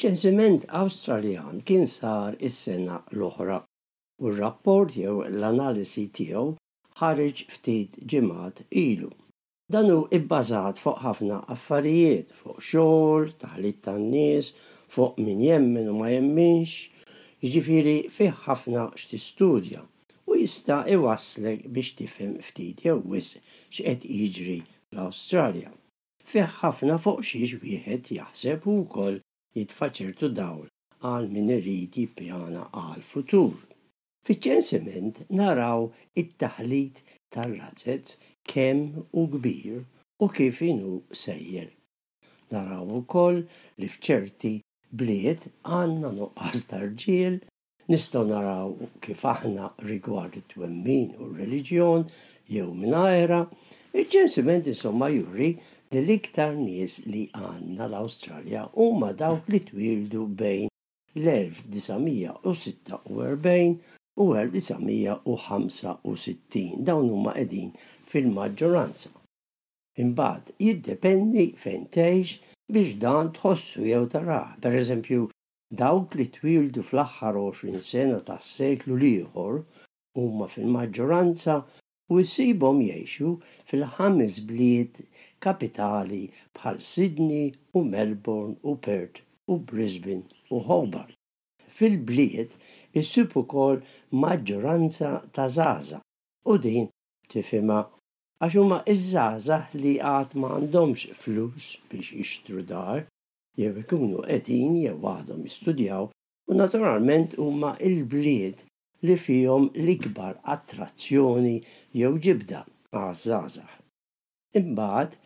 Iċ-ċensiment Awstraljan kien sar is-sena l-oħra u r-rapport jew l-analisi tiegħu ħareġ ftit ġimgħat ilu. Dan hu bbażat fuq ħafna affarijiet, fuq xogħol, taħlit tan-nies, fuq min jemmen u ma jemminx, jiġifieri fih ħafna x'tistudja u jista' iwasslek biex tifhem ftit jew wisq x'qed jiġri fl-Awstralja. Fih ħafna fuq xiex wieħed jaħseb u wkoll jitfa' ċertu dawl għal min irid jippjana għall-futur. Fiċ-ċensiment naraw it-taħlit tar-razez kemm hu kbir u kif inhu sejjer. Naraw ukoll li f'ċerti bliet għandna nuqqas ta' rġiel, nistgħu naraw kif aħna rigward it-twemmin u r-reliġjon jew mingħajrha. Iċ-ċensiment insomma juri li l-iktar nies li għandna l-Awstralja huma dawk li twieldu bejn l-1946 u 1965, dawn huma qegħdin fil-maġġoranza. Imbagħad jiddependi fejn tgħix biex dan tħossu jew tarah. Pereżempju, dawk li twieldu fl-aħħar għoxrin sena tas-seklu l-ieħor huma fil-maġġoranza u ssibhom jgħixu fil-ħames bliet kapitali bħal Sydney u Melbourne u Perth u Brisbane u Hobart. Fil-bliet issib ukoll maġġoranza ta' żgħażagħ u din tifhimha għax huma ż-żgħażagħ li għad ma għandhomx flus biex jixtru dar jew ikunu qegħdin jew għadhom jistudjaw u naturalment huma l-bliet li fihom l-ikbar attrazzjoni jew ġibda għaż-żgħażagħ. Imbagħad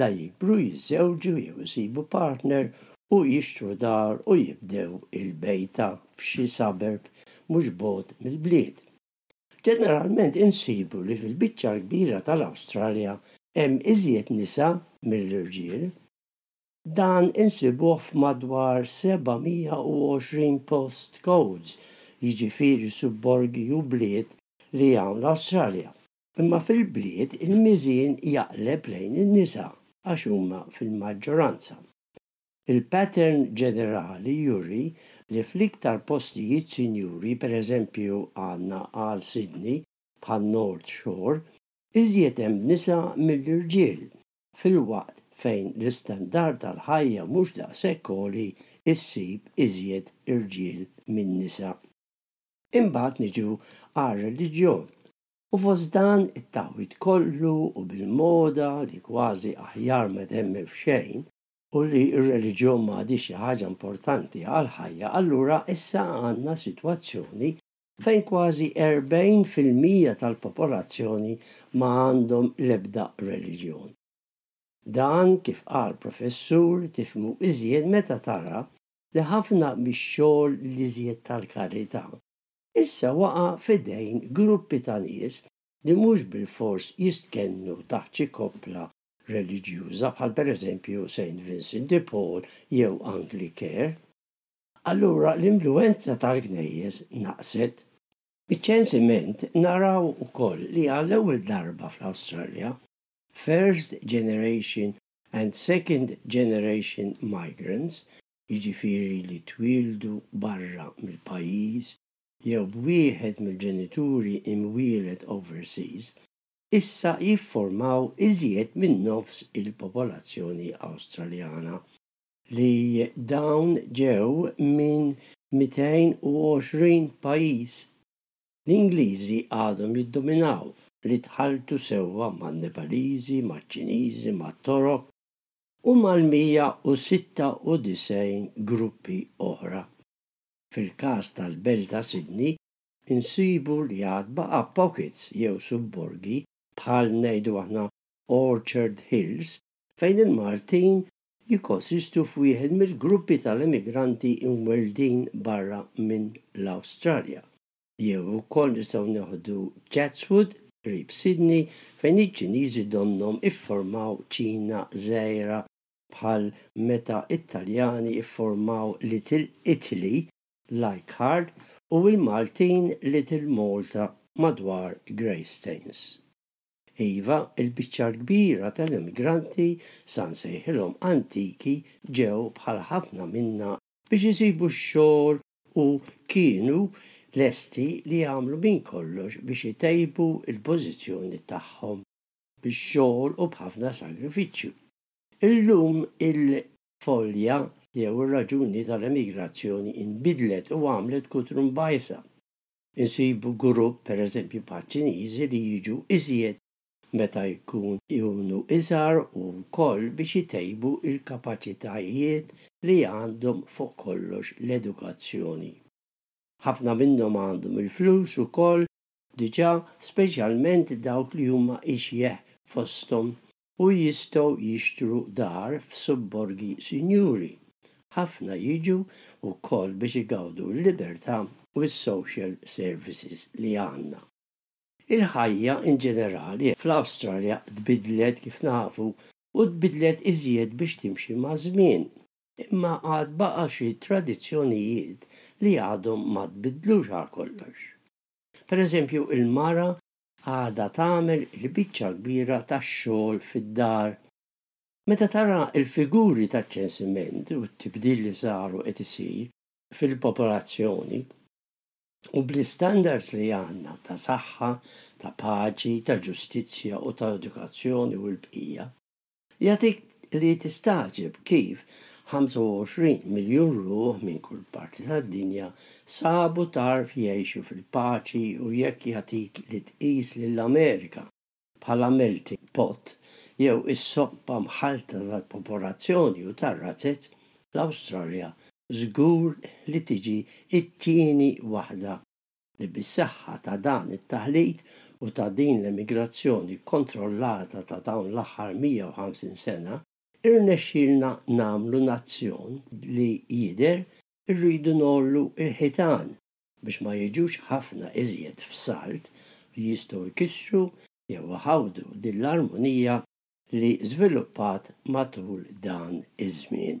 la jikbru jiżżewġu jew isibu partner u jixtru dar u jibdew il-bejta f'xi suburb mhux bogħod mill-bliet. Ġeneralment insibu li fil-biċċa l-kbira tal-Awstralja hemm iżjed nisa mill-irġiel. Dan insibuh f'madwar 720 post codes, jiġifieri subborgi u bliet li hawn l-Awstralja. Imma fil-bliet il-miżien jaqleb lejn in-nisa għax huma fil-maġġoranza. Il-pattern ġenerali juri li fl-iktar postijiet sinjuri, pereżempju għandna għal Sydney bħan-North Shore, iżjed hemm nisa mill-irġiel. filwaqt fejn l-istandard tal-ħajja mhux daqshekk għoli ssib iżjed irġiel minn nisa. Imbagħad niġu għar-reliġjon, u fost dan it-taħwid kollu u bil-moda li kważi aħjar ma temmen f'xejn u li r-reliġjon m'għadhiex xi ħaġa importanti għall-ħajja allura issa għandna sitwazzjoni fejn kważi 40 fil-mija tal-popolazzjoni ma għandhom l-ebda reliġjon. Dan, kif qal professur, tifhmu iżjed meta tara li ħafna mix-xogħol l-iżjed tal-karità issa waqa' f'idejn gruppi ta' nies li mhux bilfors jistkennu taħt xi koppla reliġjuża bħal pereżempju Saint Vincent de Paul jew Anglicare. Allura l-influwenza tal-knejjes naqset. Biċ-ċensiment naraw ukoll li għall-ewwel darba fl-Awstralja, first generation and second generation migrants, jiġifieri li twieldu barra mill-pajjiż jew b'wieħed mill-ġenituri imwieled overseas, issa jifformaw iżjed minn nofs il-popolazzjoni Awstraljana. li dawn ġew minn 220 pajjiż. L-Ingliżi għadhom jiddominaw, li tħalltu sewwa man-Nepaliżi, maċ-Ċiniżi, mat-Torok u mal-196 gruppi oħra. Fil-każ tal-Belt ta' Sydney, insibu li għad baqa' pockets jew subborgi, bħal ngħidu aħna Orchard Hills, fejn il-Maltin jikkonsistu f'wieħed mill-gruppi tal-emigranti imwelldin barra minn l-Awstralja. Jew ukoll nistgħu neħdu Chatswood, qrib Sydney, fejn iċ-Ċiniżi donnhom ifformaw Ċina żgħira bħal meta t-Taljani fformaw Little Italy, Leichhardt, u l-Maltin Little Malta madwar Greystanes. Iva, il-biċċa l-kbira tal-immigranti, sa nsejħilhom antiki, ġew, bħal ħafna minna, biex isibu x-xogħol u kienu lesti li jagħmlu minn kollox biex itejbu l-pożizzjoni tagħhom bix-xogħol u b'ħafna sagrifiċċju. Illum il-folja jew ir-raġuni tal-emigrazzjoni inbidlet u għamlet kutru mbgħajsa. Insib grupp, per eżempju, bħal Ċiniżi li jiġu iżjed meta jkun junu iżgħar u wkoll biex itejbu l-kapaċitajiet li għandhom fuq kollox l-edukazzjoni. Ħafna minnhom għandhom il-flus ukoll diġà speċjalment dawk li huma ixjeħ fosthom u jistgħu jixtru dar f'subborgi sinjuri, ħafna jiġu wkoll biex igawdu l-libertà u s-social services li għandna. Il-ħajja in ġenerali fl-Awstralja tbiddlet kif nafu u tbiddlet iżjed biex timxi maż-żmien, imma għad baqa' xi tradizzjonijiet li għadhom ma tbiddlux għal kollox. Per eżempju, il-mara Għadha tagħmel il-biċċa l-kbira tax-xogħol fid-dar. Meta tara l-figuri taċ-ċensiment u t-tibdil li sar u qed isir fil-popolazzjoni, u bl-istandards li għandna ta' saħħa, ta' paċi, ta' ġustizzja u ta' edukazzjoni u l-bqija, Jagħtik li tistagħġeb kif 25 miljun ruħ minn kull parti tad-dinja sabu tarf jgħixu fil-paċi u jekk jagħtik li tqis lill-Amerika bħala melting pot jew is-soppa mħallta tal-popolazzjoni u tar-razez, l-Awstralja żgur li tiġi t-tieni waħda. li bis-saħħa ta' dan it-taħlit u ta' din l-emigrazzjoni kkontrollata ta' dawn l-aħħar 150 sena, irnexxielna nagħmlu nazzjon li jidher irridu ngħollu l-ħitan biex ma jiġux ħafna iżjed f'salt li jistgħu jkissru jew iħawdu din l-armonija li żviluppat matul dan iż-żmien.